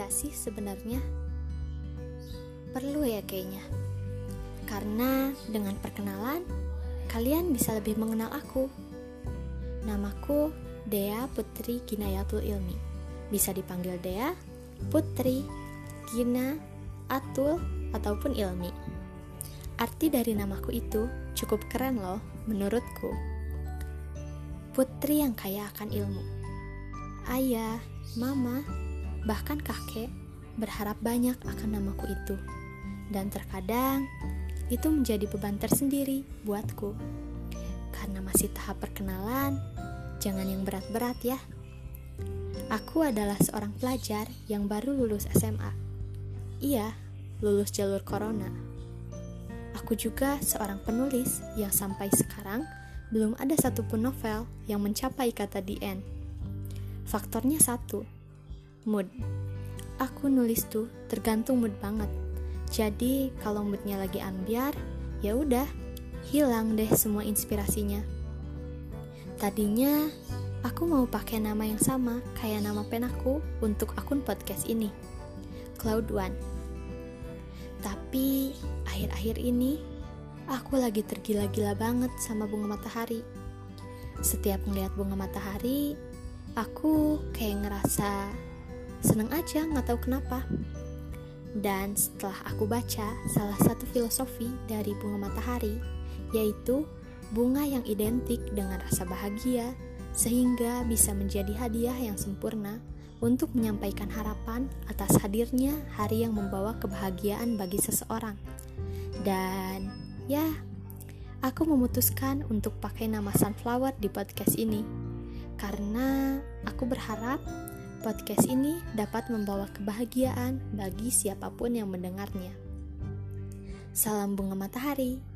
gak sih sebenarnya? Perlu ya kayaknya. Karena dengan perkenalan, kalian bisa lebih mengenal aku. Namaku Dea Putri Ginayatul Ilmi. Bisa dipanggil Dea, Putri, Gina, Atul, ataupun Ilmi. Arti dari namaku itu cukup keren loh menurutku. Putri yang kaya akan ilmu. Ayah, mama, bahkan kakek berharap banyak akan namaku itu. Dan terkadang itu menjadi beban tersendiri buatku. Karena masih tahap perkenalan, jangan yang berat-berat ya. Aku adalah seorang pelajar yang baru lulus SMA. Iya, lulus jalur corona. Aku juga seorang penulis yang sampai sekarang belum ada satupun novel yang mencapai kata the end. Faktornya satu, mood. Aku nulis tuh tergantung mood banget. Jadi kalau moodnya lagi ambiar, ya udah hilang deh semua inspirasinya. Tadinya aku mau pakai nama yang sama kayak nama penaku untuk akun podcast ini, Cloud One. Tapi akhir-akhir ini aku lagi tergila-gila banget sama bunga matahari. Setiap ngeliat bunga matahari, aku kayak ngerasa seneng aja nggak tahu kenapa. Dan setelah aku baca salah satu filosofi dari bunga matahari, yaitu bunga yang identik dengan rasa bahagia, sehingga bisa menjadi hadiah yang sempurna untuk menyampaikan harapan atas hadirnya hari yang membawa kebahagiaan bagi seseorang. Dan ya, aku memutuskan untuk pakai nama Sunflower di podcast ini karena aku berharap podcast ini dapat membawa kebahagiaan bagi siapa pun yang mendengarnya. Salam bunga matahari.